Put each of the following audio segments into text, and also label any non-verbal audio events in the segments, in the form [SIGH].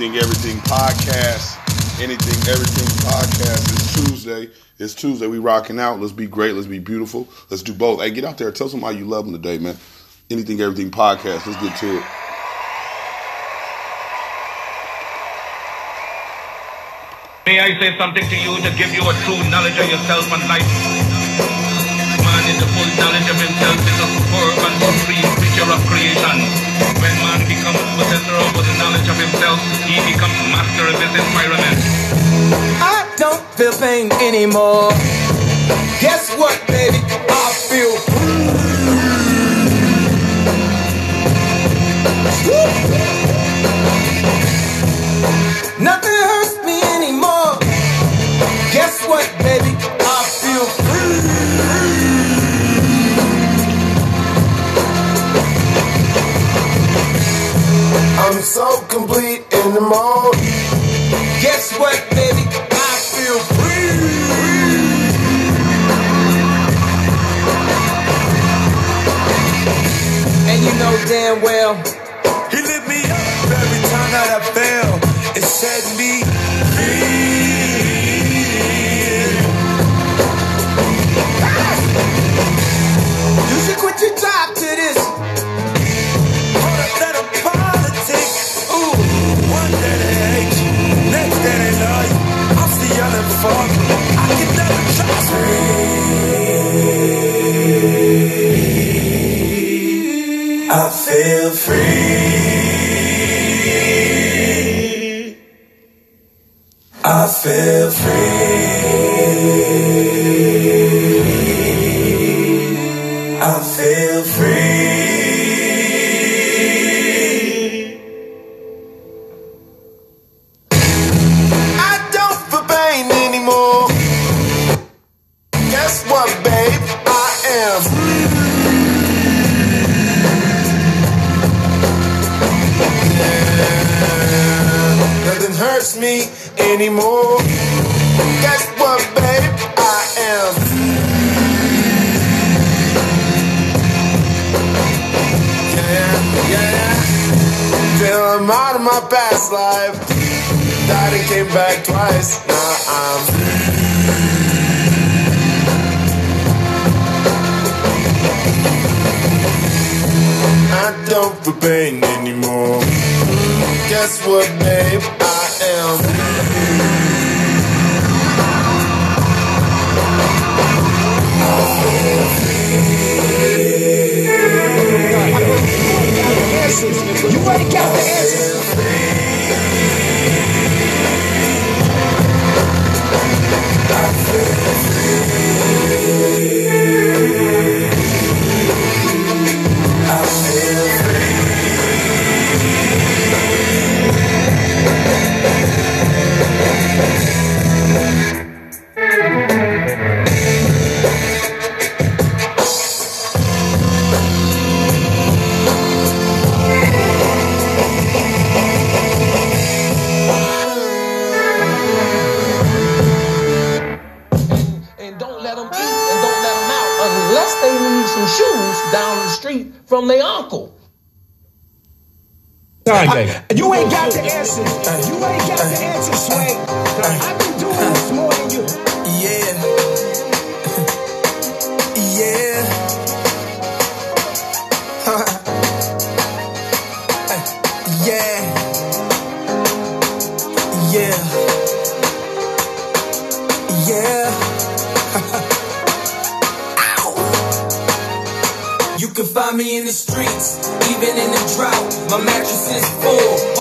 Anything Everything podcast. Anything Everything podcast is Tuesday. It's Tuesday. We rocking out. Let's be great. Let's be beautiful. Let's do both. Hey, get out there. Tell somebody you love them today, man. Anything Everything podcast. Let's get to it. May I say something to you to give you a true knowledge of yourself and life? Man in the full knowledge of himself is a superb and supreme creature of creation. Over the knowledge of himself, he becomes master of his environment. I don't feel pain anymore. Guess what, baby? I feel I'm so complete in the mode. Guess what, baby? I feel free. And you know damn well. He lit me up every time that I fail. It set me free. You should quit your job for. I can never trust free. I feel free. I feel free. I feel free. You ain't got the answers. You ain't got the answers, Sway. I've been doing this more than you. Yeah. [LAUGHS] yeah. yeah. Me in the streets, even in the drought. My mattress is full.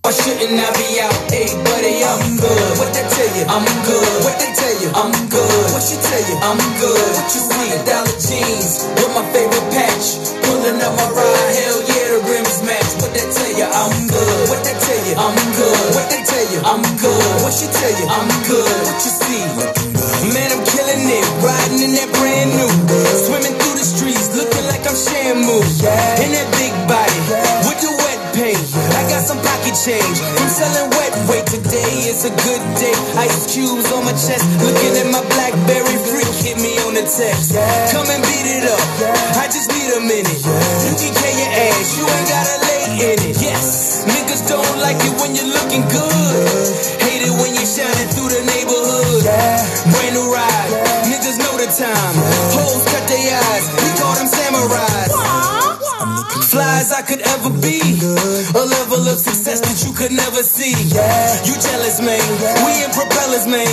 Why shouldn't I be out? Hey, buddy, I'm good. What they tell you? I'm good. What they tell you? I'm good. What she tell you? I'm good. What you see? Dollar jeans with my favorite patch. Pulling up my ride. Hell yeah, the rims match. What they tell you? I'm good. What they tell you? I'm good. What they tell you? I'm good. What she tell you? I'm good. What you see? Man, I'm killing it. Riding in that brand new. Swimming through the streets, looking playing moves in that big body with the wet paint. I got some pocket change. I'm selling wet weight today. It's a good day. Ice cubes on my chest, looking at my BlackBerry freak. Hit me on the text. Come and beat it up. I just need a minute. You can care your ass. You ain't gotta lay in it. Yes, niggas don't like it when you're looking good. Hate it when you're shining through the neighborhood. Brand new ride good time. Hoes cut their eyes, we call them samurais. Flies I could ever be. A level of success that you could never see. You jealous, man. We in propellers, man.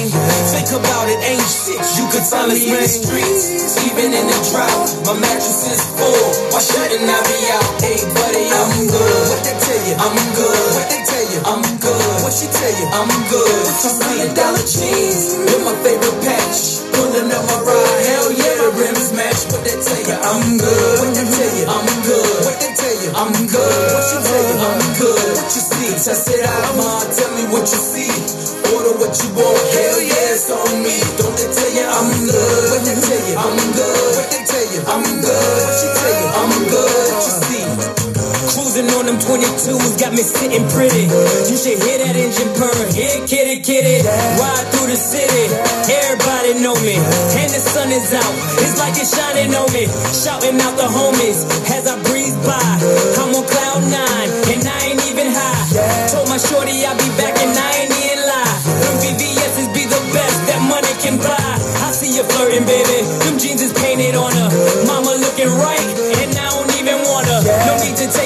Think about it, ain't shit. You could find me in the streets, even in the drought. My mattress is full. Why shouldn't I be out? Hey, buddy, I'm good. What they tell you? I'm good. What they tell you? I'm good. What she tell you? I'm good. Million dollar jeans with my favorite patch. Up my ride. Hell yeah, the rims match. What they tell you? I'm good. What they tell you? I'm good. What they tell you? I'm good. What you tell you? I'm good. What you see? Test it out, ma. Tell me what you see. Order what you want. Hell yeah, it's on me. Don't they tell you I'm good? What they tell you? I'm good. What they tell you? I'm good. 22s got me sitting pretty. You should hear that engine purr. Here, kitty, kitty. Ride through the city. Everybody know me. And the sun is out. It's like it's shining on me. Shouting out the homies as I breeze by. I'm on cloud nine and I ain't even high. Told my shorty I'll be back and I ain't even lie. Them VVS's be the best that money can buy. I see you flirting, baby. Them jeans is painted on her. Mama looking right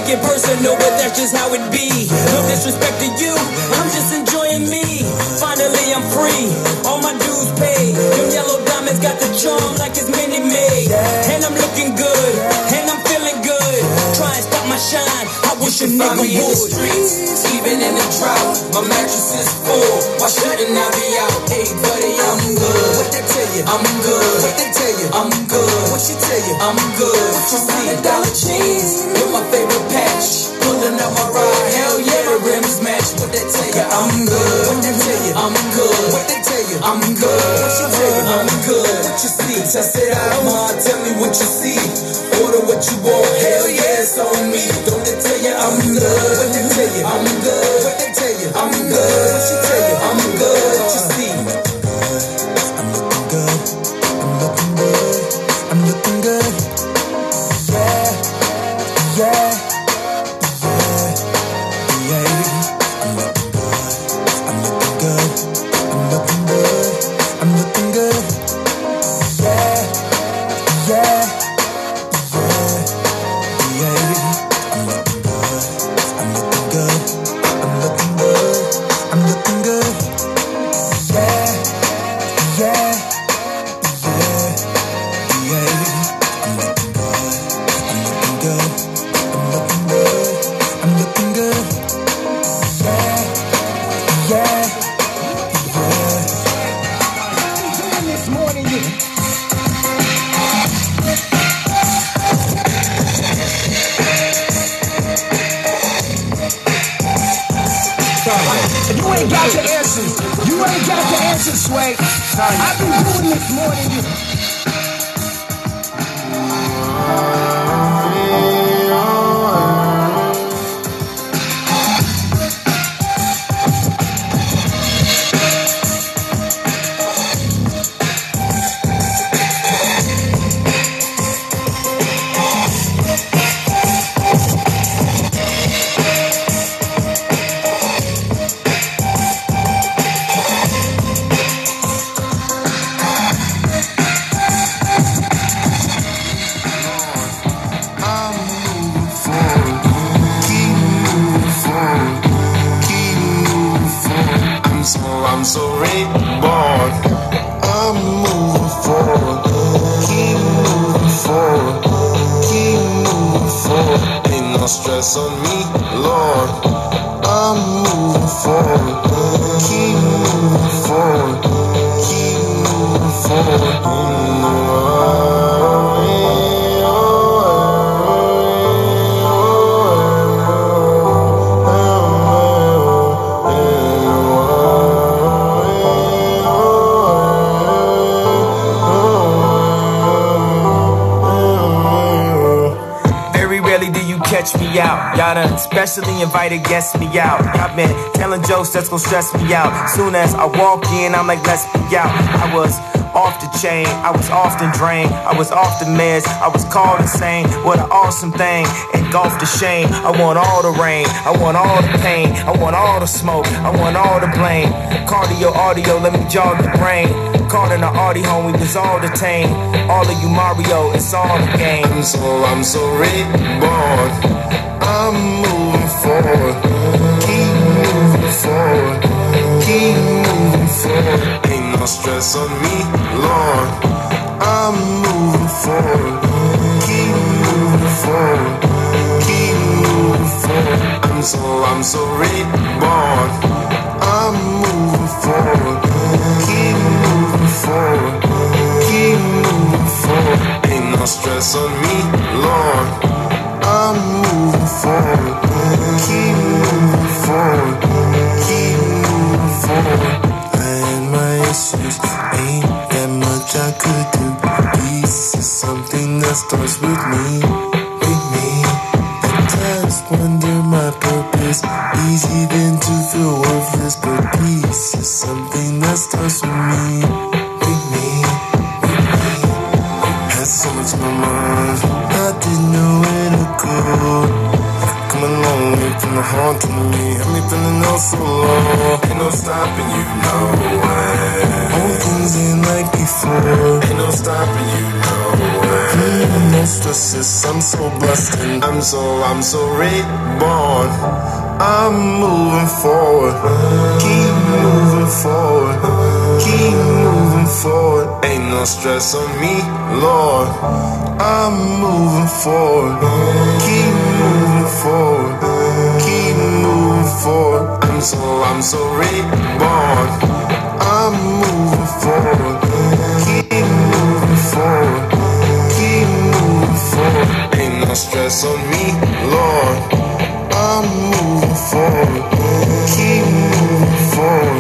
take it personal, but that's just how it be. No disrespect to you, I'm just enjoying me. Finally, I'm free. All my dues paid. Them yellow diamonds got the charm like it's mini made. And I'm looking good, and I'm feeling good. Try and stop my shine. Wish a nigga would. In the streets, even in the drought, my mattress is full. Why shouldn't I be out? Hey, buddy, I'm good. What they tell you? I'm good. What they tell you? I'm good. What she tell you? I'm good. What you see? dollar jeans. You're my favorite patch. Pulling up my ride. Hell yeah, the rims match. What they tell you? I'm good. What they tell you? I'm good. What they I'm good. What you? I'm good. What you see? Test it out, ma. Tell me what you see. Order what you want. Hell yeah, it's on me. Don't they tell you I'm good? What they tell you? I'm good. What they tell you? I'm good. What she tell you? I'm good. What you see? I'm looking good. I'm looking good. I'm looking good. Yeah. Yeah. Out. Y'all done specially invited guests me out. I've been telling jokes that's gonna stress me out. Soon as I walk in, I'm like, let's be out. I was off the chain. I was often drained. I was off the meds. I was called insane. What an awesome thing. Engulfed the shame. I want all the rain. I want all the pain. I want all the smoke. I want all the blame. Cardio audio, let me jog the brain. Caught in the Audi home, we was all detained. All of you Mario, it's all the game. So, oh, I'm so reborn. I'm moving forward. Keep moving forward. Keep moving forward. Ain't no stress on me, Lord. I'm moving forward. Keep moving forward. Keep moving forward. I'm so, I'm so reborn. I'm moving forward. Keep moving forward. Keep moving forward. Ain't no stress on me, Lord. I'm I'm so blessed and I'm so, I'm so reborn. I'm moving forward. Keep moving forward. Keep moving forward. Ain't no stress on me, Lord. I'm moving forward. Keep moving forward. Keep moving forward. I'm so, I'm so reborn. I'm moving forward. Keep moving forward. Forward. Ain't no stress on me, Lord. I'm moving forward. Keep moving forward.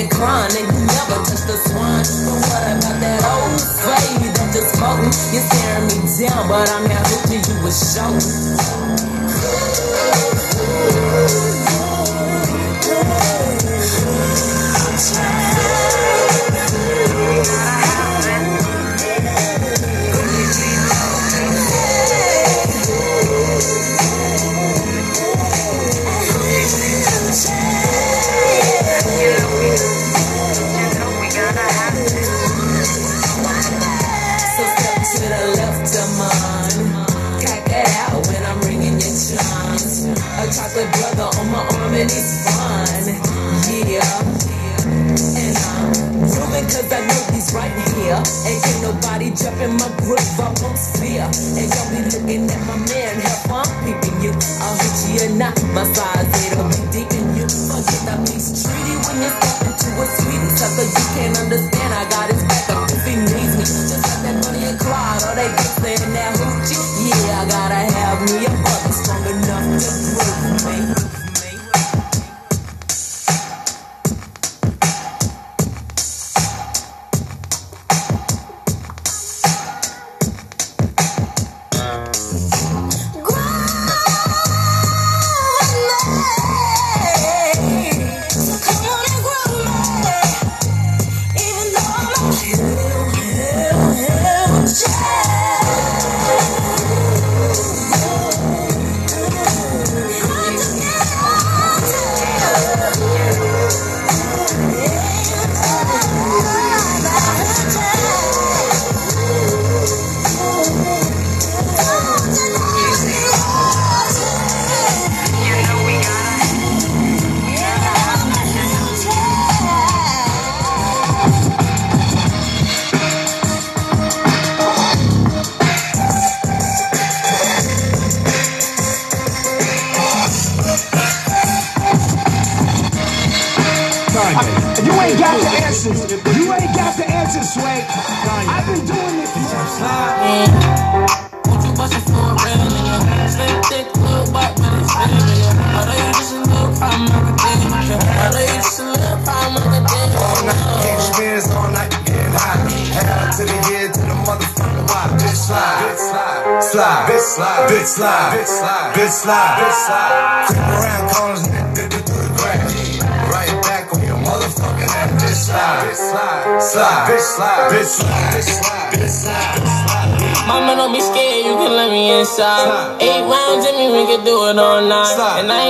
Incline and you never touch the swine. But what about that old fade that just voting? You're staring me down, but I'm here with you, you was right here. Can't nobody jump in my groove, I won't fear. And y'all be looking at my man,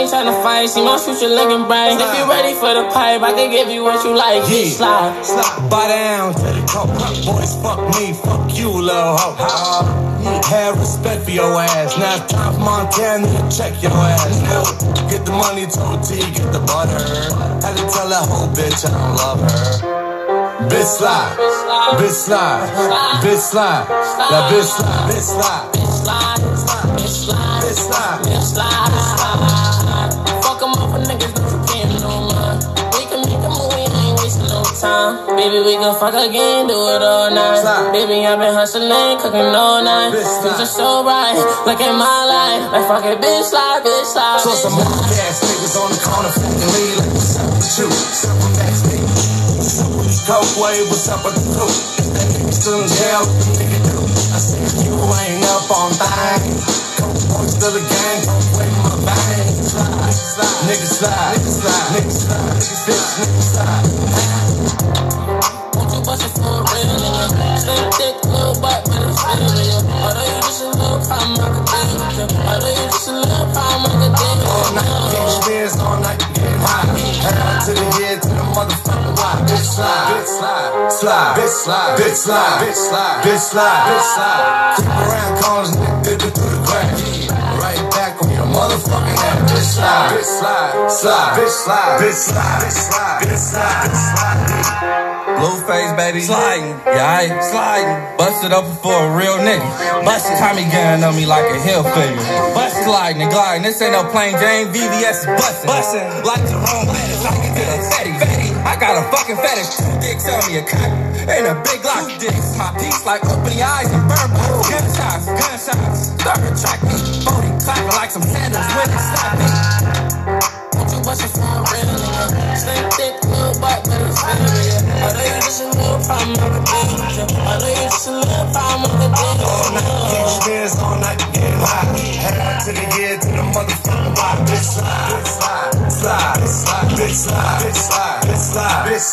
Slide. Ain't tryna fight, see my future looking bright. If you ready for the pipe, I can give you what you like. Yeah. Slide. Slide. Buy down to. Boys, fuck me, fuck you, little hoe. Uh, have respect for your ass. Now for Montana check your ass. Get the money, told T, get the butter. Had to tell that whole bitch I don't love her. Bitch slide, bitch slide, bitch slide, that bitch slide, bitch slide, Slide, slide, slide, bitch slide. slide. Time. Baby, we can fuck again, do it all night. Baby, I've been hustling, cooking all night. Things are so right, look at my life. Like fuck it, bitch, slide, bitch, slide. Bitch, some mock ass niggas on the corner fucking me like what's up with you? What's up with Max B? What's up with wave? What's up with the crew? If that nigga still in jail, nigga do? I said you ain't up on things. Coke boys to the gang, don't bang. Slide, slide, nigga slide, nigga slide, nigga slide, nigga slide. Won't you bust it for real nigga? Slim thick, little white man, it's real nigga. I know you just a little problem, I can deal with you. I know you just a little problem, I can deal All night, you. getting spins all night, getting high. Head to the head, to the motherfucking why. Bitch slide, bitch slide, slide, bitch slide, bitch slide, bitch slide, bitch slide, bitch slide. Creep around corners, nigga, dip through the grass. Slide, bitch slide, slide, bitch slide, bitch slide, bitch slide, bitch slide, bitch slide. Blueface, baby. Sliding. Yeah, I sliding. Busted up for a real nigga. Busted Tommy gun on me like a hill figure. Bust sliding and gliding. This ain't no plain Jane. VVS is busting. Busting. Like Jerome Bettis, I can get a fatty. fatty. I got a fucking fetish. Two dicks on me, a cock and a big lock. Two dicks, my piece like open opening eyes and burn bottles. Gunshots, gunshots. Third track me, 40 clapping like some sandals when it stop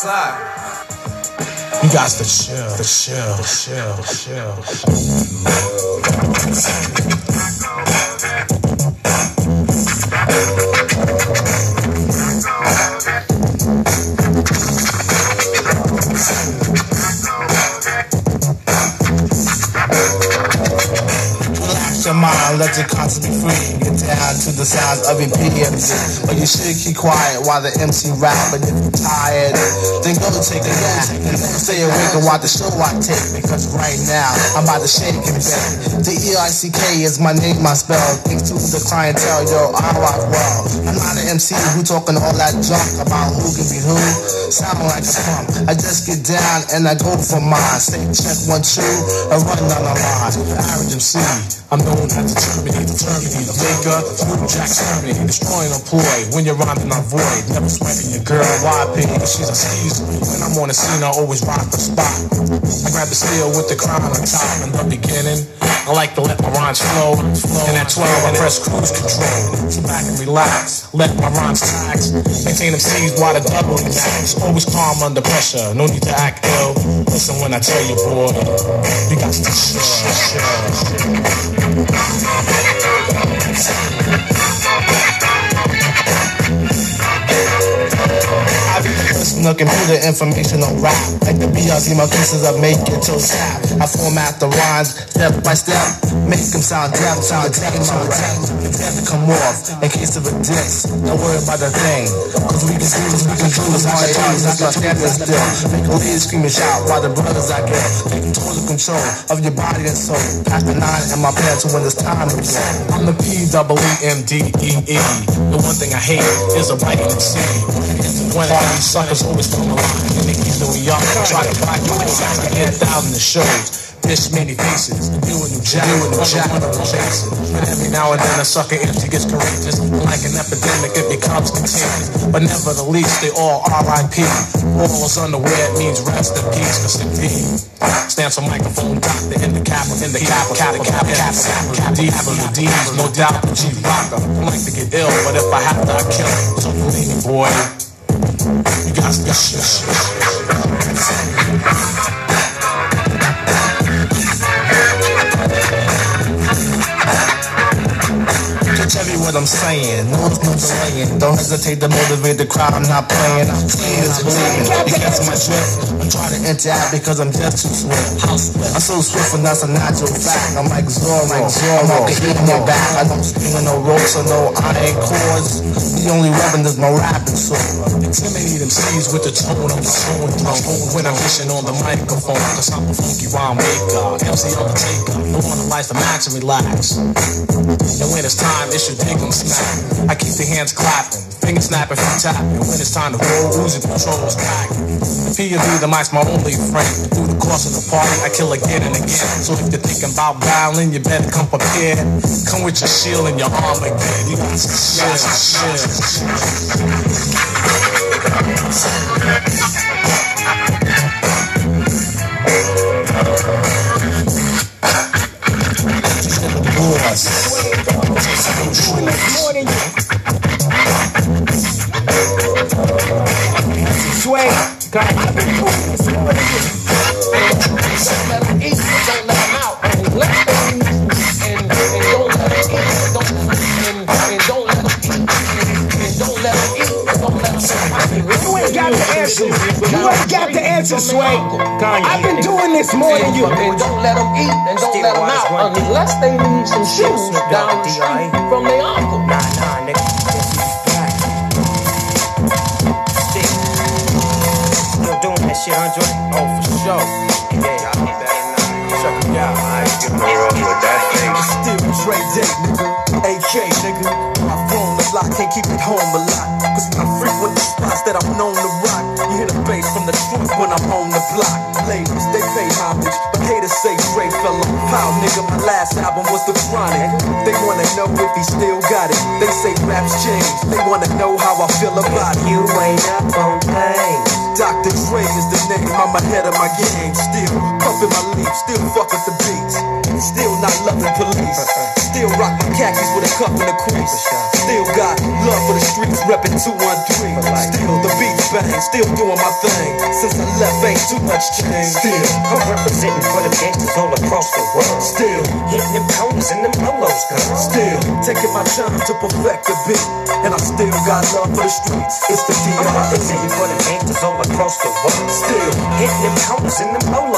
slide, bitch slide. You got to chill, to chill, chill, chill. Relax your mind, let your conscience be free. Down to the sounds of EPMD. But you should keep quiet while the MC rap. But if you're tired, then go take a nap. Stay awake and watch the show I take. Because right now, I'm about to shake and bake. The E-I-C-K is my name, my spell. Thanks to the clientele, yo, I rock well. I'm not an MC who talking all that junk about who can be who. Sound like a pump. I just get down and I go for mine. Say check one, two, and run down the line. Average MC. I'm known as the Terminator, Terminator, the maker, New Jack Terminator, destroying a ploy when you're rhyming on void. Never sweating your girl, Why YP, she's a skeezer. When I'm on the scene, I always rock the spot. I grab the steel with the crown on top in the beginning. I like to let my rhymes flow, and at 12 I press cruise control. Sit back and relax, let my rhymes tax. Maintain them C's while the double max. Always calm under pressure, no need to act ill. Listen when I tell you, boy, you got to chill, chill, chill. Thanks. Be listening to computer information on rap. Like the BRC, my pieces I make it till tap. I format the rhymes step by step. Make them sound deaf, sound deaf, sound deaf. To come off in case of a diss. Don't worry about the thing. Cause we can do this, we can do this. My times, I got that still. Make a lady scream and shout while the brothers I get. Taking total control of your body and soul. Pass the nine in my pants when it's time go. I'm the P double E M D E E. The one thing I hate is a these suckers always come around and they keep New York try to buy you I get thousand shows. Dish many faces, you a new jack, you a new jack, one of them. And every now and then a sucker empty gets courageous. Like an epidemic, it becomes contagious. But never the least, they all R.I.P. All is unaware, it means rest in peace, cause D stands for microphone doctor in the cap, in the cap, cap, cap, cap, cap, D the D's, no doubt, the G rocker. I like to get ill, but if I have to, I kill. So boy, you got to shit. Catch every word I'm saying, no, no delaying. Don't hesitate to motivate the crowd. I'm not playing. I'm seeing is believing. You catch my drift. I'm trying to interact because I'm just too swift. I'm so swift and that's a natural fact. I'm like Zorro. Like Zorro. I'm like eating your back. I don't swing on no ropes or no iron cords. The only weapon is my rapping sword. Intimidate them MCs with the tone my own tone. When I'm fishing on the microphone, cause I'm a funky rhyme maker. MC Undertaker. No one likes to match and relax. And when it's time, it should dig 'em smack. I keep the hands clapping, fingers snapping from tapping. When it's time to roll, Uzi patrols back. The P of the mic's my only friend. Through the course of the party, I kill again and again. So if you're thinking about battling, you better come prepared. Come with your shield and your arm again. You got to shit, more than you. And don't let them eat and don't let them out unless they need some shoes down the street from their uncle. Nah, nah, nigga. Stick. Still doing that shit, Andre? Oh, for sure. Yeah, I'll be better now. Check it out. I ain't gonna roll with that thing. Still Dre Day, nigga. AK, nigga. My phone a lot, can't keep it home last album was The Chronic. They wanna know if he still got it. They say raps change. They wanna know how I feel about it. You ain't up on pain. Dr. Dre is the name, I'm ahead of my game. Still pumping my leaf, still fuckin' the beats. Still not loving police. Still rock my khakis with a cuff and a crease. Still got love for the streets, reppin' 213. Still the beats bang, still doing my thing. Since I left, ain't too much change. Still, I'm representing for the gangsters all across the world. Still, hitting them corners and them polos, girl. Still, taking my time to perfect the beat. And I still got love for the streets. It's the DR. I'm representing for the gangsters all across the world. Still, hitting them corners and them polos,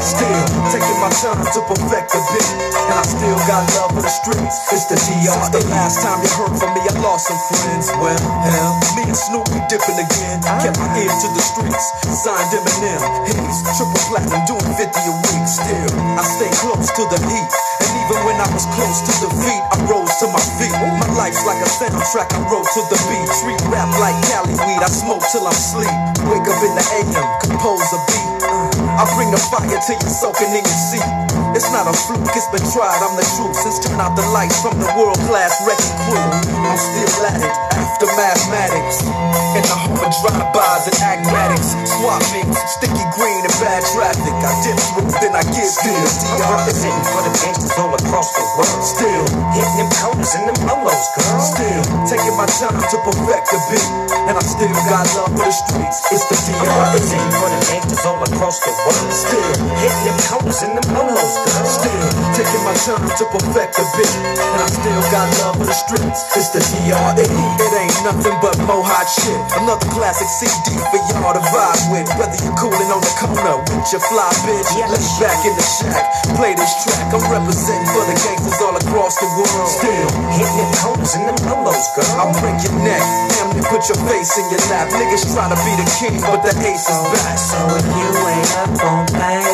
Still, taking my time to perfect the beat. And I still got love for the streets. It's the DR. The last time you heard from me, I lost some friends. Well, hell, me and Snoop, we dipping again. Kept my ear to the streets. Signed Eminem. Hayes, triple platinum, doing 50 a week. Still, I stay close to the heat. And even when I was close to defeat, I rose to my feet. My life's like a soundtrack, I wrote to the beat. Street rap like Cali weed, I smoke till I'm sleep. Wake up in the AM, compose a beat. I bring the fire till you're soaking in your seat. It's not a fluke, it's been tried, I'm the truth. Since turn out the lights from the World Class Wreckin' Cru, I'm still at it after mathematics. In the home of drive-bys and acmatics, swap meets, sticky green and bad traffic. I dip through, then I give still. I'm representing for the gangsters all across the world. Still hitting them corners and them polos, girl. Still taking my time to perfect the beat, and I still got love for the streets. It's the DR. I'm representing for the gangsters all across the world. Still hitting them corners and them polos, girl. Still taking my time to perfect the beat, and I still got love for the streets. It's the DRE. It ain't nothing but mohawk shit. Another classic CD for y'all to vibe with. Whether you're cooling on the corner with your fly bitch, let's back in the shack, play this track. I'm representing for the gangsters all across the world. Still hitting them corners and the polos, girl. I'll break your neck, damn near put your face in your lap. Niggas try to be the king, but the ace is back. So if you ain't up on pain,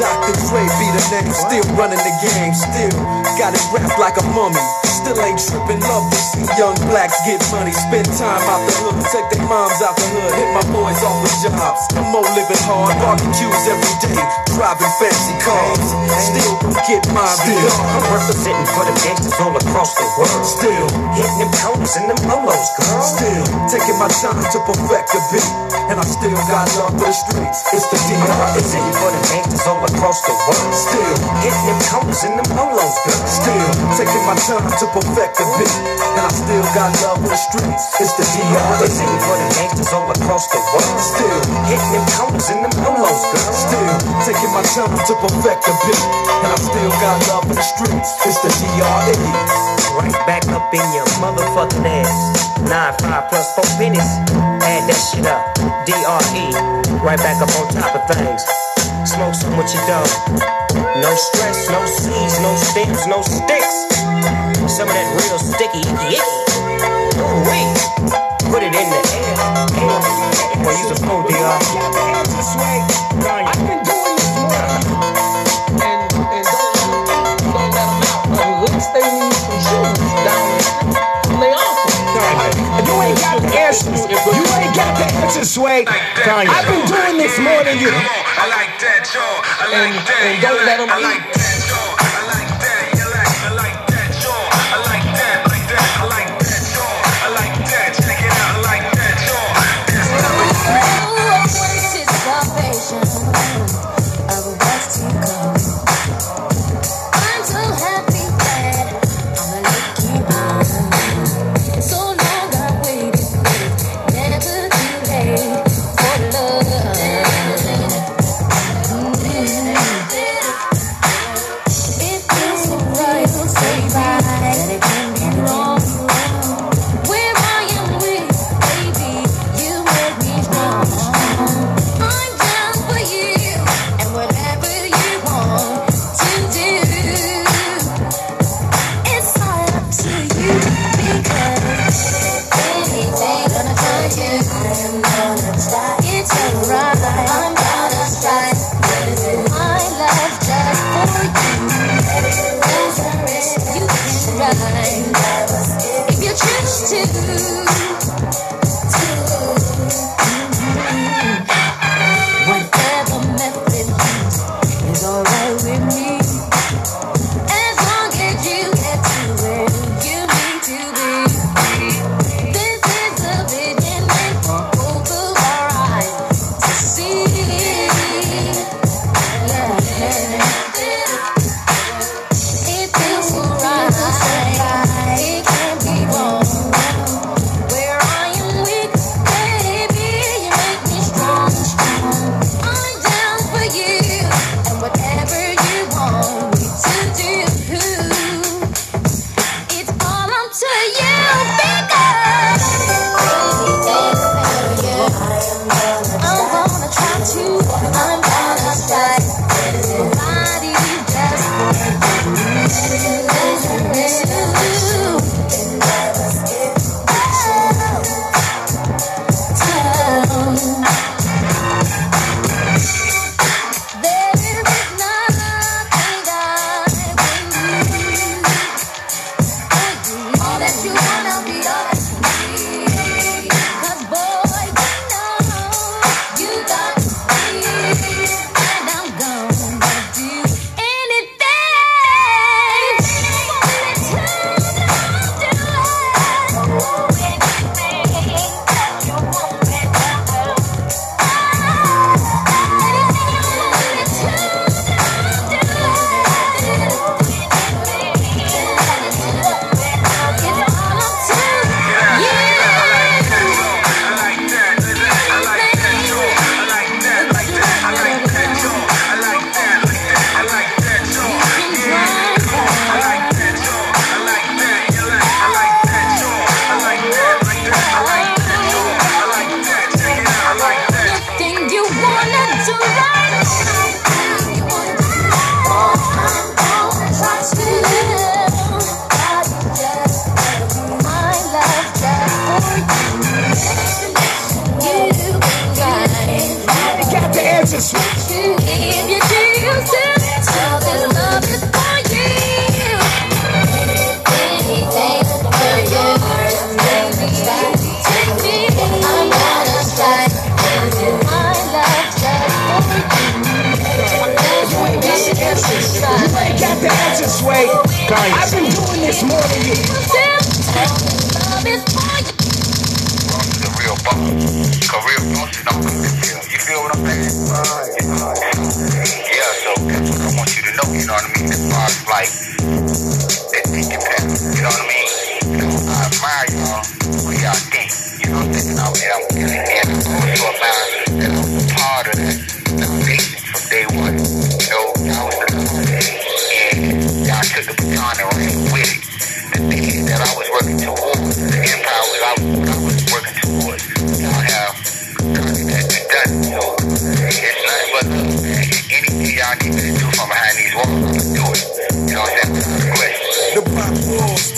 Dr. Dre be the name, still running the game, still got it wrapped like a mummy. Still ain't tripping, love to see young blacks get money, spend time out the hood, take their moms out the hood, hit my boys off with jobs. I'm more living hard, barbecues every day, driving fancy cars. Still get my still. I'm representing for the gangsters all across the world. Still hitting them corners and them polos, girl. Still taking my time to perfect the beat, and I still got love for the streets. It's the DR. I'm representing for the gangsters all across the world. Still hitting them corners and them polos, girl. Still taking my time to perfect beat, and I still got love for the streets. It's the DR. I'm for the gangsters all across the world. Still hitting them corners and them polos, girl. Still taking my time to perfect the beat, and I still got love for the streets. It's the DRE. Right back up in your motherfucking ass. Nine, five plus four pennies. Add that shit up. DRE. Right back up on top of things. Smoke some with your dog. No stress, no seeds, no stems, no sticks. Some of that real sticky icky icky. Ooh wee. Put it in the air. air. Boy, use a phone, DR. I've been doing this morning. And, and don't, don't let them out unless they need some shoes down the. Lay off them. You ain't got the answers. You ain't got the answers, Sway. I've been doing this more than you. I like that, yo. I like And, that. and don't let them I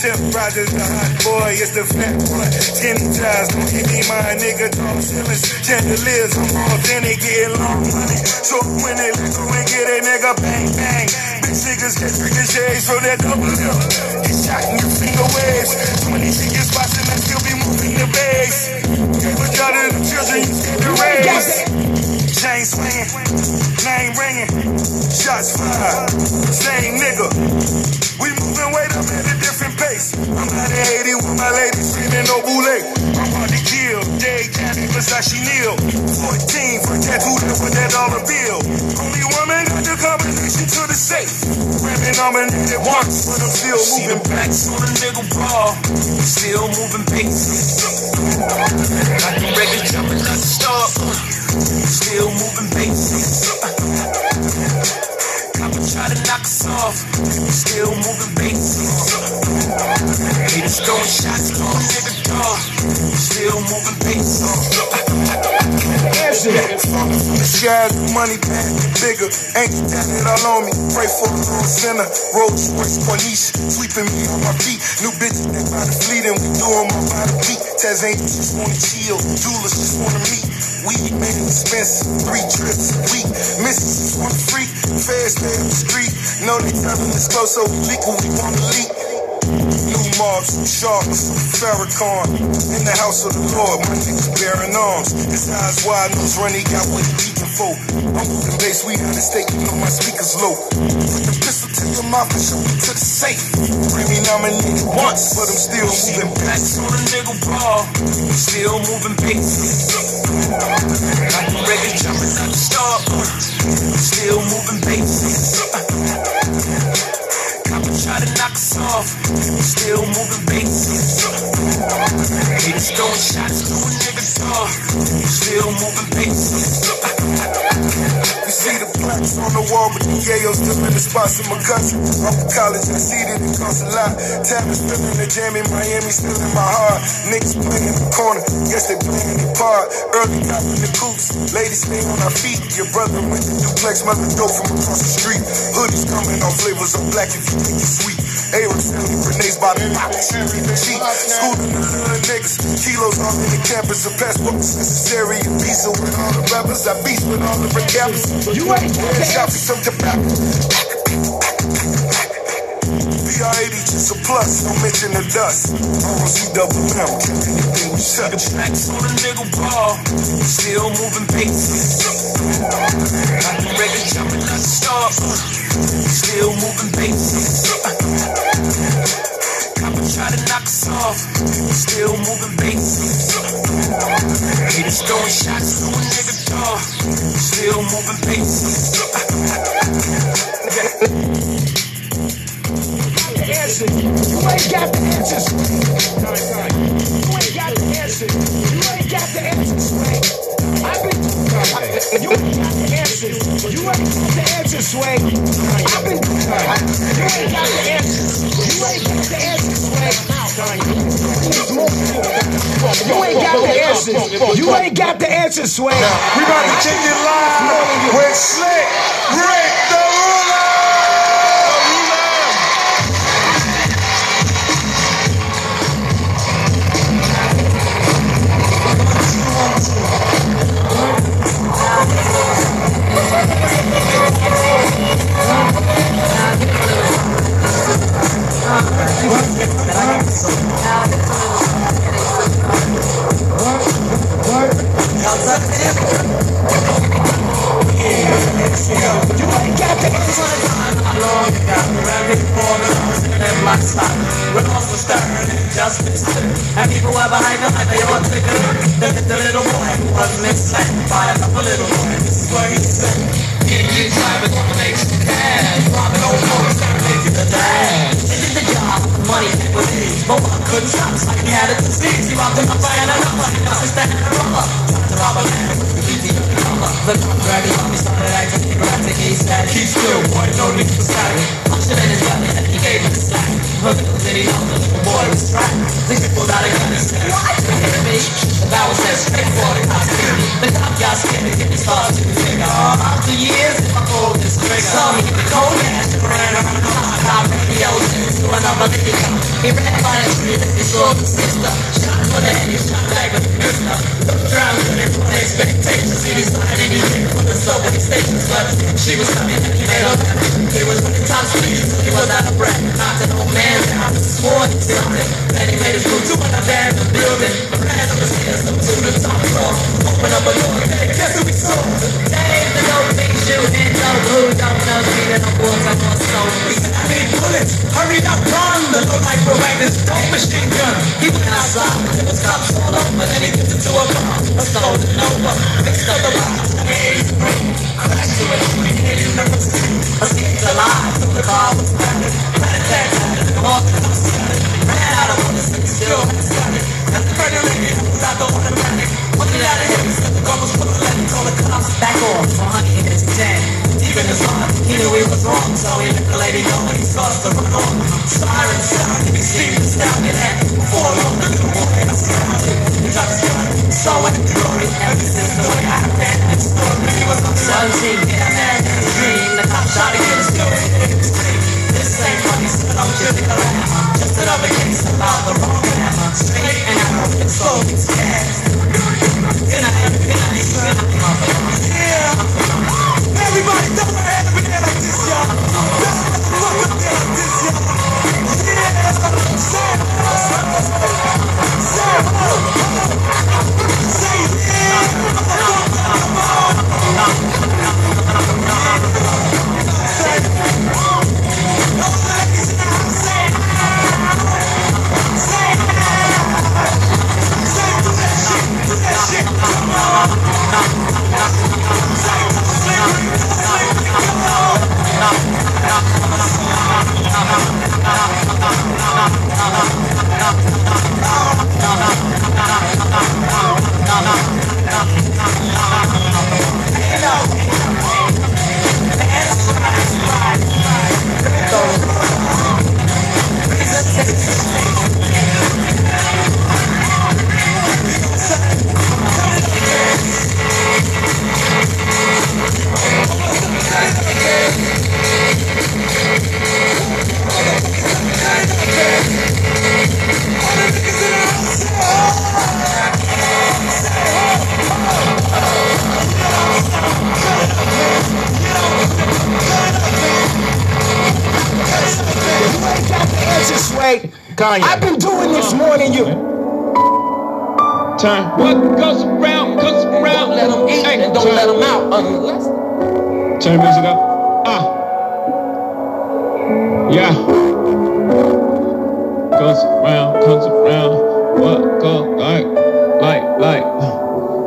Tip Rogers, the hot boy, it's the fat boy. Skinny ties, don't give me my nigga, tall ceilings, chandeliers, I'm authentic, getting long money. So when they let go and get a nigga, bang, bang. Big niggas get ricochets from that double lip. Get shot in your finger waves. 20 ticket spots and I still be moving the base. But y'all the children, you to raise. Chain swinging, name ringing, shots fired, same nigga. We moving weight up at a different pace. I'm out of Haiti with my lady screaming no boule. I'm about to kill, Jay Johnny Versace Neal. 14 for tattoo that with that dollar bill. Only woman got the combination to the safe. Rapping nominated once, but I'm still moving back. on a nigga ball, still moving pace. Got the record jumping still moving pace. I'ma try to knock us off, still moving bass. Haters throwing shots, call a nigga dog, still moving bass. Answer that. Falling from the money back, bigger. Ain't that it all on me? Pray for a little sinner. Rolls Royce, Corniche, sweeping me on my feet. New bitches, they by the fleet, and we doing my by the beat. Taz ain't just wanna chill, Doulas just wanna meet. Weed made it expensive, three trips a week. Missus just wanna freak, fast up the street. Know they telling us close, so we leak we wanna leak. New mobs, sharks, Farrakhan. In the house of the Lord, my niggas bearing arms. His eyes wide, nose runny, got what he peeking for. I'm moving bass, we out of state, you know my speakers low. Put the pistol to your mouth and shoot me to the safe. Grammy nominated once, but I'm still moving back. On a nigga ball, still moving pace. Moving. You see the plaques on the wall, but the yayo still in the spots in my cousin. I'm from college, I see that it costs a lot. Tapping, spilling the jam in Miami, still in my heart. Niggas playing in the corner, guess they playing their part. Early cop in the coops, ladies stay on our feet. Your brother went to duplex, mother dope from across the street. Hoodies coming on flavors of black if you think it's sweet. A-Rock selling grenades by the box, cheap. Schooling the little niggas, kilos off in the campus. A passport is necessary, a piece of with all the rappers. I beast with all the recappers. You ain't got me some tobacco. PR80 just a plus, don't mention the dust. ROC double M, kill anything we touch. Backs on a nigga ball, still moving pace. Got the record jumping like a star, still moving bass. I'ma try to knock us off, still moving bass. Haters throwing shots to a nigga dog, still moving answer. You ain't got the answers. You ain't got the answers. You ain't got the answers, Sway. You ain't got the answers. You ain't got the answers, Sway. I've been. You ain't got the answers. You ain't got the answers, Sway. You ain't got the answers. You ain't got the answers, Sway. We about to kick it live with Slick Rick stars, no. Mixed up the rock. Kanye. I've been doing this more than you. Turn. What goes around comes around. Let them in and don't let them out unless. Turn music up. Ah. Yeah. Goes around, comes around. What goes like, like, like,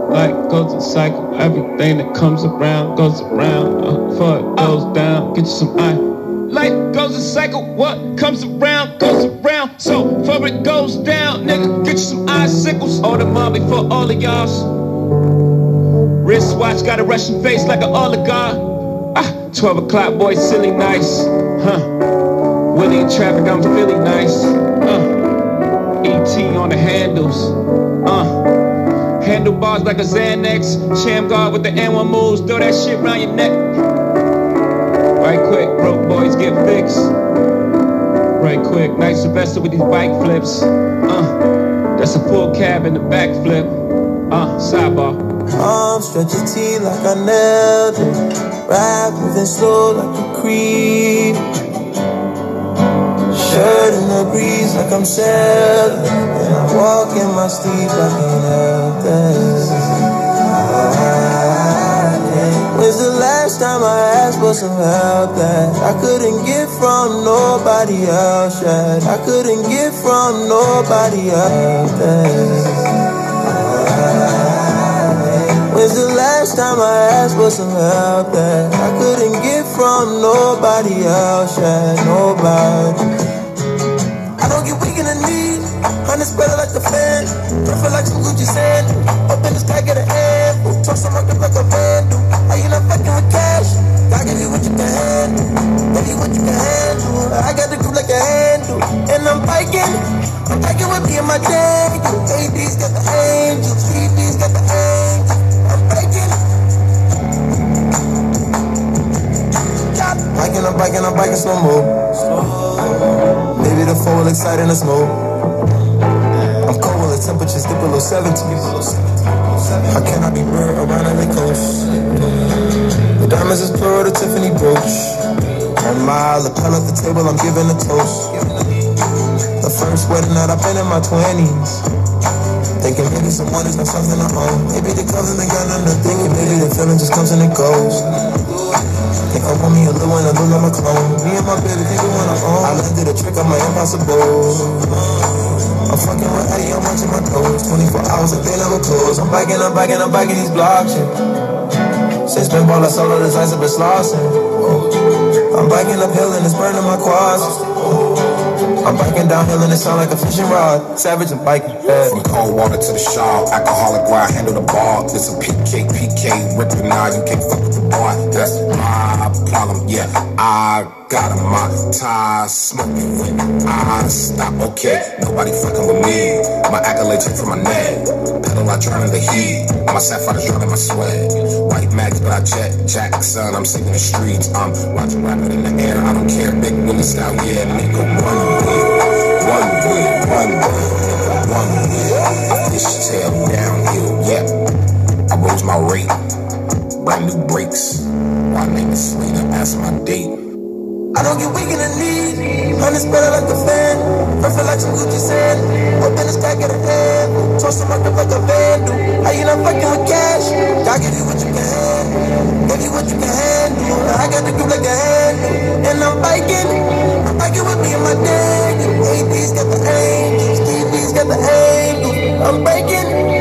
like goes in cycle. Everything that comes around goes around. Uh, fuck goes down. Get you some eye. Life goes in cycle. What comes around. all of y'all's. Wristwatch got a Russian face like an oligarch. Ah, 12 o'clock, boy, silly nice. Huh. Willie in traffic, I'm feeling nice. Uh. ET on the handles. Uh. Handlebars like a Xanax. Sham guard with the N1 moves. Throw that shit around your neck. Right quick, broke boys get fixed. Right quick, nice Sylvester with these bike flips. Uh. That's a full cab and a backflip. Uh, sidebar. Arms stretch your T like I nailed it. Rap moving slow like a creep. Shirt in the breeze like I'm sailing. And I walk in my sleep, I can't help. When's the last time I asked for some help that I couldn't get from nobody else? Yet. I couldn't get from nobody else. Yet. Last time I asked for some help that I couldn't get from nobody else? Yet nobody. I don't get weak in the knees. Honey spread like the fan. Prefer like some Gucci sand. Up in the sky, get a handful. Toss some rocket like a vandal. Are you not fucking with cash? God give you what you can handle. Give you what you can handle. I got the group like a handle. And I'm biking. I'm biking with me and my Daniel. AD's got the angels. CD's got the Biking, I'm biking, I'm biking slow mo. Maybe the phone will excite in the smoke. I'm cold when the temperatures dip below 70. How can I be burnt around LA coast? The diamonds is pearl, the Tiffany brooch. On my lapel at the table, I'm giving a toast. The first wedding that I've been in my 20s. Thinking maybe someone is not something I own. Maybe the ain't got nothing. Maybe the feeling just comes and it goes. Think I want me a little one, a little my clone. Me and my baby think we wanna own. I landed a trick on my impossible. I'm fucking with Eddie, I'm watching my toes. 24 hours a day, never close. I'm biking, I'm biking, I'm biking these blocks. Yeah. Since been ball, I solo this ice, I've been slossing. I'm biking uphill and it's burning my quads. I'm biking downhill and it sound like a fishing rod. Savage and biking. Yeah. From cold water to the shop, alcoholic where I handle the bar. This a PK, PK, ripping now, you can't fuck with the boy. That's my problem, yeah. I got a my tie, smoking when I stop, okay. Nobody fucking with me. My accolades from my neck. Pedal, I drown in the heat. My sapphires drowning my sweat. White mags, but I jet. Jackson, I'm saving the streets. I'm watching rapping in the air. I don't care. Big Willie style, yeah, nigga, one. One way, one way, one way. Fish tail downhill, yep. I rose my rate. Brand new brakes. My name is Selena, that's my date. I don't get weak in the knees. Honey spread like a fan. Perfect like some Gucci sand. Up in the sky, get a hand. Toss some up like a vandal. How you not fucking with cash? God give you what you can handle. Give you what you can handle. I got the group like a handle. And I'm biking. I'm biking with me and my Daniel. AD's got the angels. DB's got the angels. I'm breaking.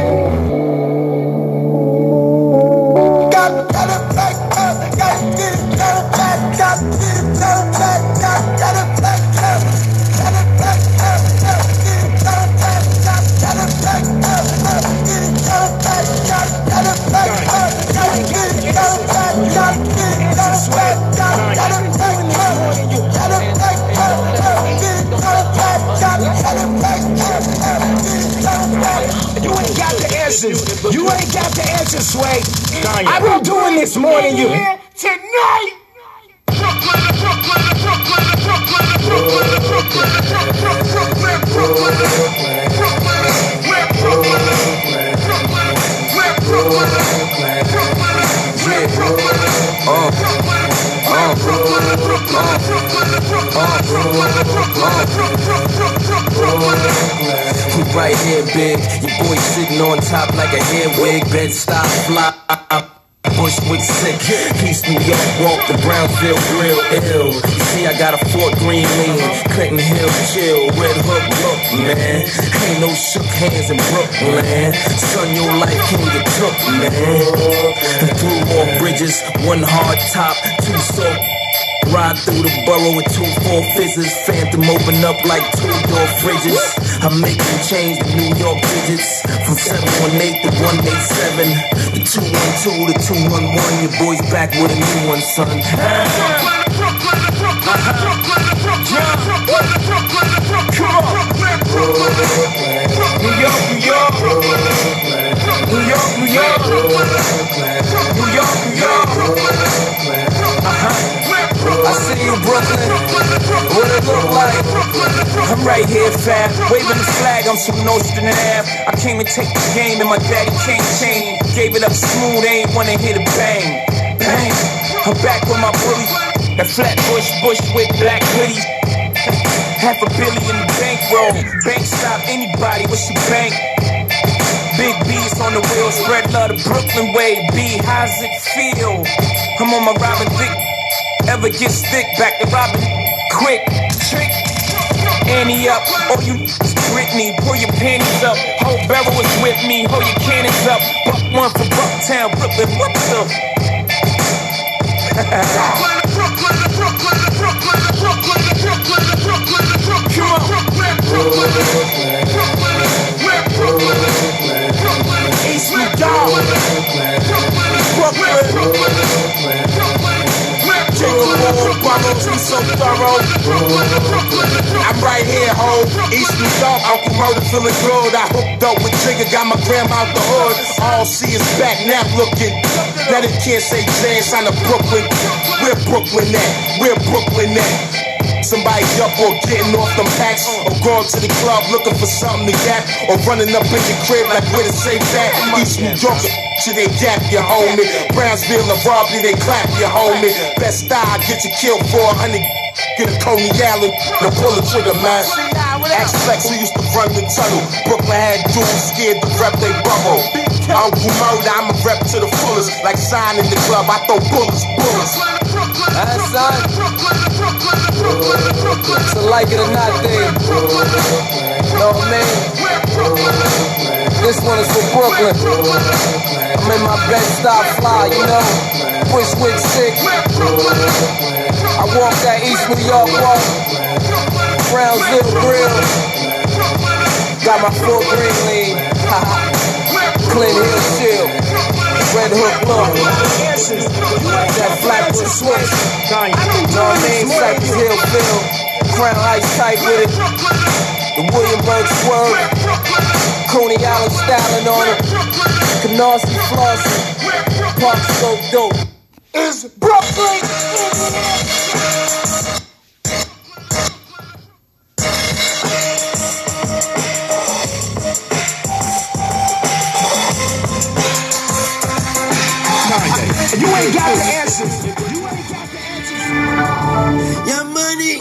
You ain't got the answers, Sway. I've been doing this more than you. Tonight. Oh, oh, oh. You right here, big. Your boy sitting on top like a hair wig. Bed stop fly. Bushwick sick, East New York walk the Brownsville grill ill. You see, I got a Fort Greene lean, Clinton Hill chill, Red Hook look, man. Ain't no shook hands in Brooklyn. Son, your life can get took, man. Through more bridges, one hard top, two soap. Ride through the borough with two four fizzes. Phantom open up like two door fridges. I make them change the New York digits from 718 to 187. The 212 to 211. Your boy's back with a new one, son. New York, New York. New York, New York. New York, New York. Uh-huh. I see you, Brooklyn. What it look like? I'm right here, fab. Waving the flag, I'm from Nostrand Ave. I came to take the game, and my daddy came chain. Gave it up smooth, ain't wanna hit a bang. Bang. I'm back with my bully. That flat Bush bush with black hoodies. Half a billion bankroll. Bank stop anybody with your bank. Big B's on the wheel, spread love the Brooklyn way. B, how's it feel? I'm on my Robin Thicke. Ever get stick back to Robin quick. Trick. Annie up, oh you Britney, pull your panties up. Whole barrel is with me, hold your cannons up. Buck one for Bucktown, Brooklyn, what the? East New York, Brooklyn, Be so thorough. I'm right here, ho. East New York, Uncle Murder feeling good. I hooked up with Trigger, got my grandma out the hood. All see is back now looking. Now they can't say James on the Brooklyn. Where Brooklyn at? Where Brooklyn at? Somebody up or getting off them packs Or going to the club looking for something to gap Or running up in your crib like where to say that? East New York, [LAUGHS] shit they gap you homie. Brownsville and robbery they clap you homie. Best style get you killed for a hundred [LAUGHS] Get a Coney Allen, the pull the trigger man. Ask Flex who used to run the tunnel. Brooklyn had dudes scared to rep they bubble. Uncle Murder, I'm a rep to the fullest. Like sign in the club, I throw bullets, bullets That's son. It's a like it or not thing. You know what I mean? This one is for Brooklyn. I'm in my best stop fly, you know? Bushwick sick. I walk that East New York walk. Brownsville Grill. Got my full green lean. [LAUGHS] Clint Hill chill. Red Hook look. That Flatbush switch. I mean? Cypress Hill feel. Crown Heights tight with it. The Williamsburg swerve. Coney Island styling on it. Canarsie flossing. Park so dope. Is Brooklyn. And you ain't got the answers. Your money.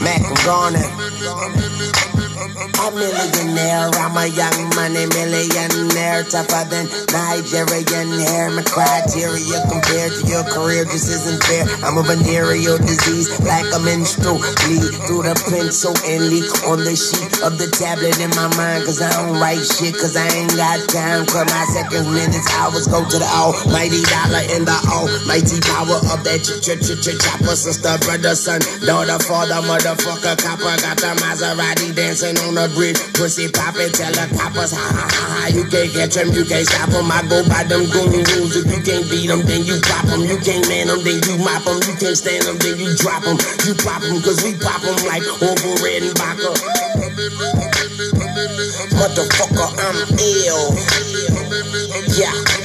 Mac and Garner. A millionaire, I'm a young money millionaire, tougher than Nigerian hair. My criteria compared to your career just isn't fair. I'm a venereal disease, like a menstrual bleed through the pencil and leak on the sheet of the tablet in my mind. Cause I don't write shit, cause I ain't got time. Cause my seconds, minutes, hours go to the almighty dollar in the almighty power of that ch ch ch ch chopper. Sister, brother, son, daughter, father, motherfucker, copper. Got the Maserati dancing on the bridge. Pussy poppin', tell the coppers, ha ha ha ha. You can't catch them, you can't stop them. I go by them goon rules. If you can't beat them, then you pop. You can't man them, then you mop them. You can't stand them, then you drop. You pop cause we pop like over red and vodka. Motherfucker, I'm ill. Yeah.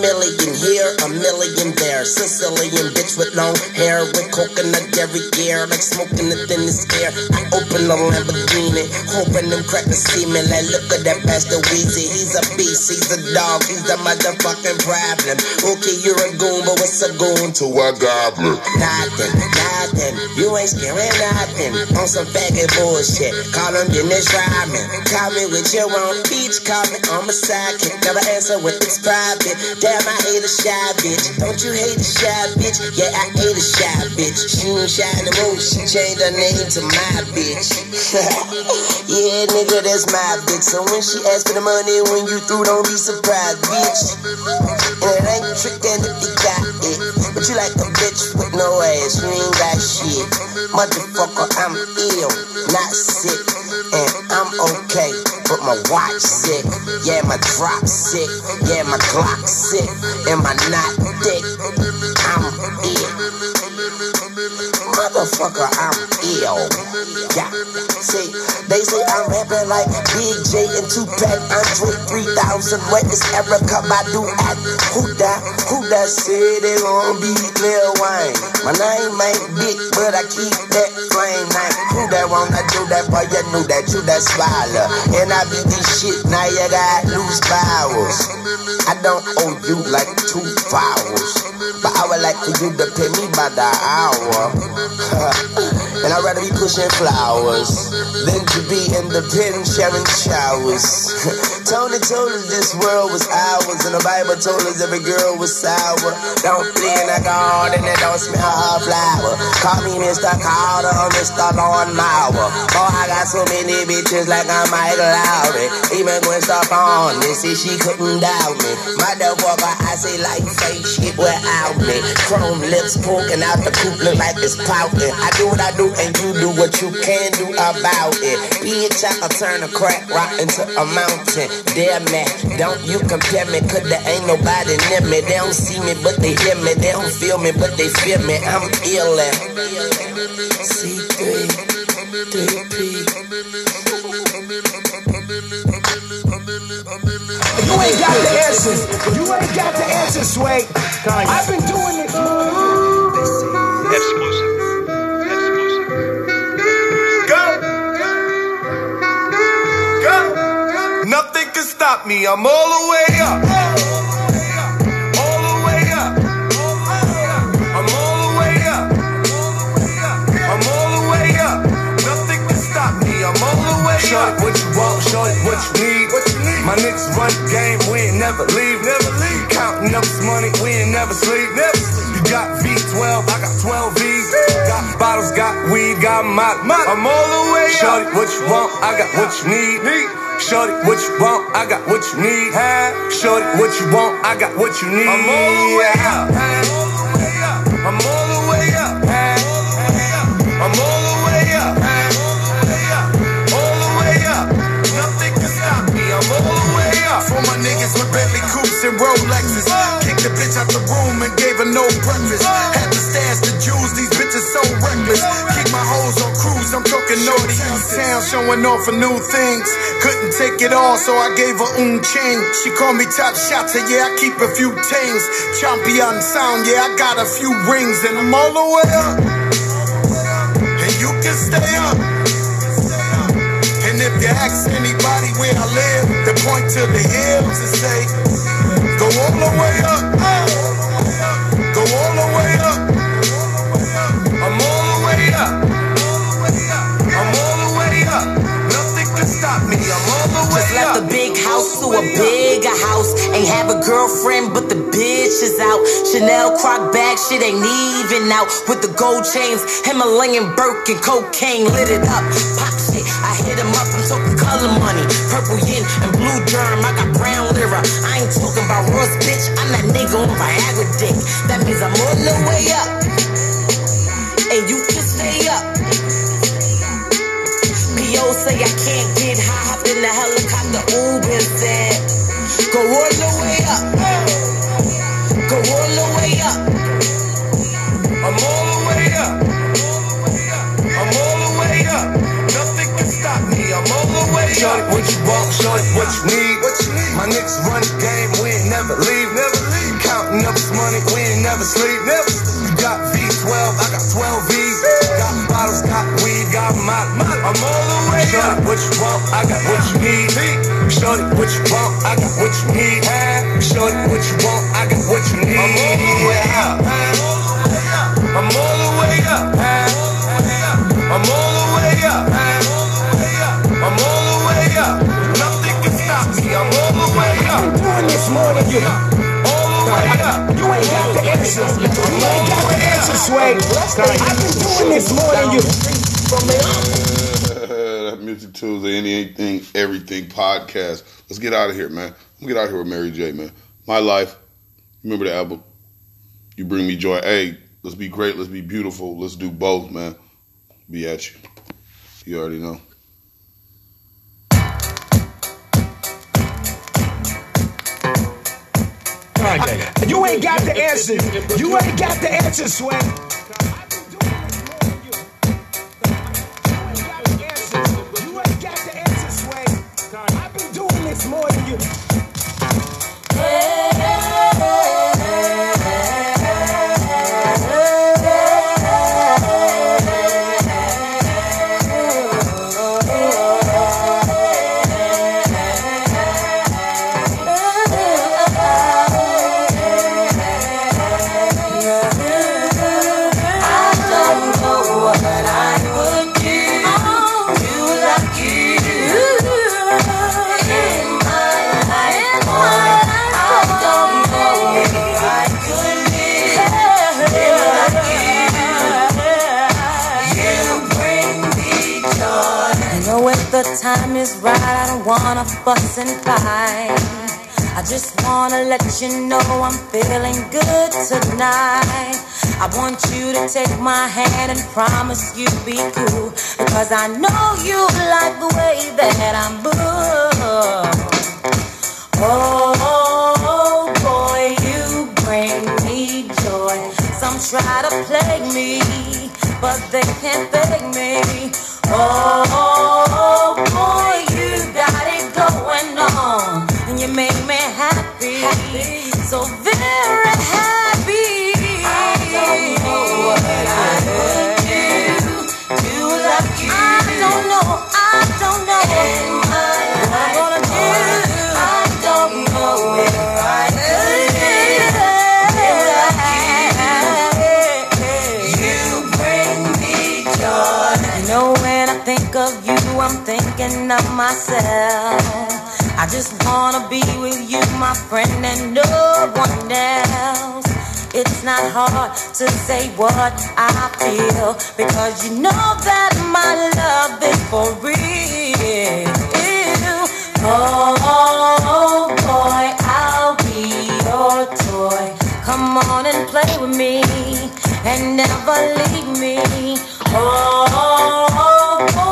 Million here, a million there. Sicilian bitch with long hair, with coconut dairy gear, like smoking the thinnest air. I open a Lamborghini, hoping them crackers see me. Like, look at that Pastor Weezy. He's a beast, he's a dog, he's the motherfucking problem. Okay, you're a goon, but what's a goon to a goblin? Nothing, nothing. You ain't scaring nothing. On some faggot bullshit. Call him Dennis Rodman. Call me with your own beach. Call me on my sidekick. Never answer when it's private. Damn, I hate a shy bitch. Don't you hate a shy bitch? Yeah, I hate a shy bitch. She ain't shy no more. She changed her name to my bitch. [LAUGHS] yeah, nigga, that's my bitch. So when she asks for the money, when you through, don't be surprised, bitch. And it ain't trickin' if you got it. But you like a bitch with no ass. You ain't got shit. Motherfucker, I'm ill, not sick. And I'm okay, but my watch sick. Yeah, my drop sick. Yeah, my clock sick. And my not dick. I'm it. Motherfucker, I'm ill. Yeah, see, they say I'm rapping like Big J and Tupac, Andre 3000. What is Erykah Badu at? Who that? Who that said they gon' be Lil Wayne? My name ain't big, but I keep that flame name. Who that wanna do that? Boy, you knew that you that swallow. And I be this shit, now you got loose powers. I don't owe you like two flowers. But I would like for you to pay me by the hour. [LAUGHS] and I'd rather be pushing flowers than to be in the pen sharing showers. [LAUGHS] Tony told us this world was ours, and the Bible told us every girl was sour. Don't play in the garden and don't smell her flower. Call me Mr. Carter or Mr. Lawn Mower. Boy, I got so many bitches like I'm Michael Lowry. Even Gwen Stefani, see she couldn't doubt me. My Motherfucker, I say like fake shit without me. Chrome lips poking out the coop look like it's pouting. I do what I do and you do what you can do about it. Bitch, I can turn a crack rock into a mountain. Damn man, don't you compare me, cause there ain't nobody near me. They don't see me, but they hear me. They don't feel me, but they feel me. I'm ill at C3, 3P. You ain't got the answers. You ain't got the answers, Sway. I've been doing this. Exclusive. Stop me. I'm all the way up. All the way up. I'm all the way up. I'm all the way up. Nothing can stop me. I'm all the way up. Shorty, what you want? What you need? What you need? My niggas run the game. We ain't never leave. Never leave. Counting up this money. We ain't never sleep. Never sleep. You got V12. I got 12 V's. Got bottles. Got weed. Got my. I'm all the way up. Shorty, what you want? I got what you need. Shorty, what you want? I got what you need. Shorty, what you want? I got what you need. I'm all the way up. I'm all the way up. I'm all the way up. All the way up. Nothing can stop me. I'm all the way up. For my niggas with Bentley coupes and Rolexes. Uh. Kicked the bitch out the room and gave her no breakfast. Uh. Had to stash the jewels. These bitches so reckless. Keep my hoes on cruise. I'm talking naughty town, showing off for new things. Couldn't take it all, so I gave her un chain. She called me top shotter, yeah, I keep a few tings. Champion sound, yeah, I got a few rings, and I'm all the way up. And you can stay up. And if you ask anybody where I live, they point to the hills and say, Go all the way up. A bigger house. Ain't have a girlfriend, but the bitch is out. Chanel croc bag, shit ain't even out. With the gold chains, Himalayan Birkin, cocaine lit it up. Pop shit, I hit him up. I'm talking color money, purple yin and blue germ. I got brown lira. I ain't talking about Ross, bitch. I'm that nigga on Viagra dick. That means I'm on the way up, and you can stay up. Say I can't get high, hop in the helicopter, Uber said, go all the way up, go all the way up. I'm all the way up. I'm all the way up. Nothing can stop me. I'm all the way up. What you want? Shorty, what you need? What you need? My niggas run the game. We ain't never leave. Never leave. Counting up this money. We ain't never sleep. Never. You got V12. I got 12 V's. Got bottles. Got weed. Got my. I'm all the way up. Shorty, what you want? I got what you need. Shorty, what you want? I got what you need. Shorty, what you want? I got what you need. I'm all the way up. I'm all the way up. I'm all the way up. I'm all the way up. Nothing can stop me. I'm all the way up. I'm doing this more than you. All the way up. You ain't got the answers. You ain't got the answers, Sway. I've been doing this more than you. That [LAUGHS] Music Tuesday, anything, everything podcast. Let's get out of here, man. Let's get out of here with Mary J, man. My life. Remember the album? You bring me joy. Hey, let's be great. Let's be beautiful. Let's do both, man. Be at you. You already know. You ain't got the answers. You ain't got the answers, Sway. The time is right, I don't wanna fuss and fight. I just wanna let you know I'm feeling good tonight. I want you to take my hand and promise you'll be cool. Because I know you like the way that I'm moved. Oh boy, you bring me joy. Some try to plague me, but they can't beg me. Oh boy, you got it going on, and you make me happy, so very happy. Thinking of myself. I just wanna be with you, my friend, and no one else. It's not hard to say what I feel because you know that my love is for real. Oh boy, I'll be your toy. Come on and play with me and never leave me. Oh boy,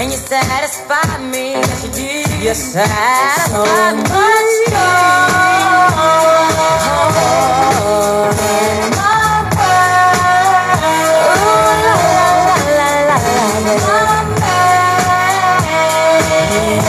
and you satisfy me. Yes, you do. You satisfy so much more.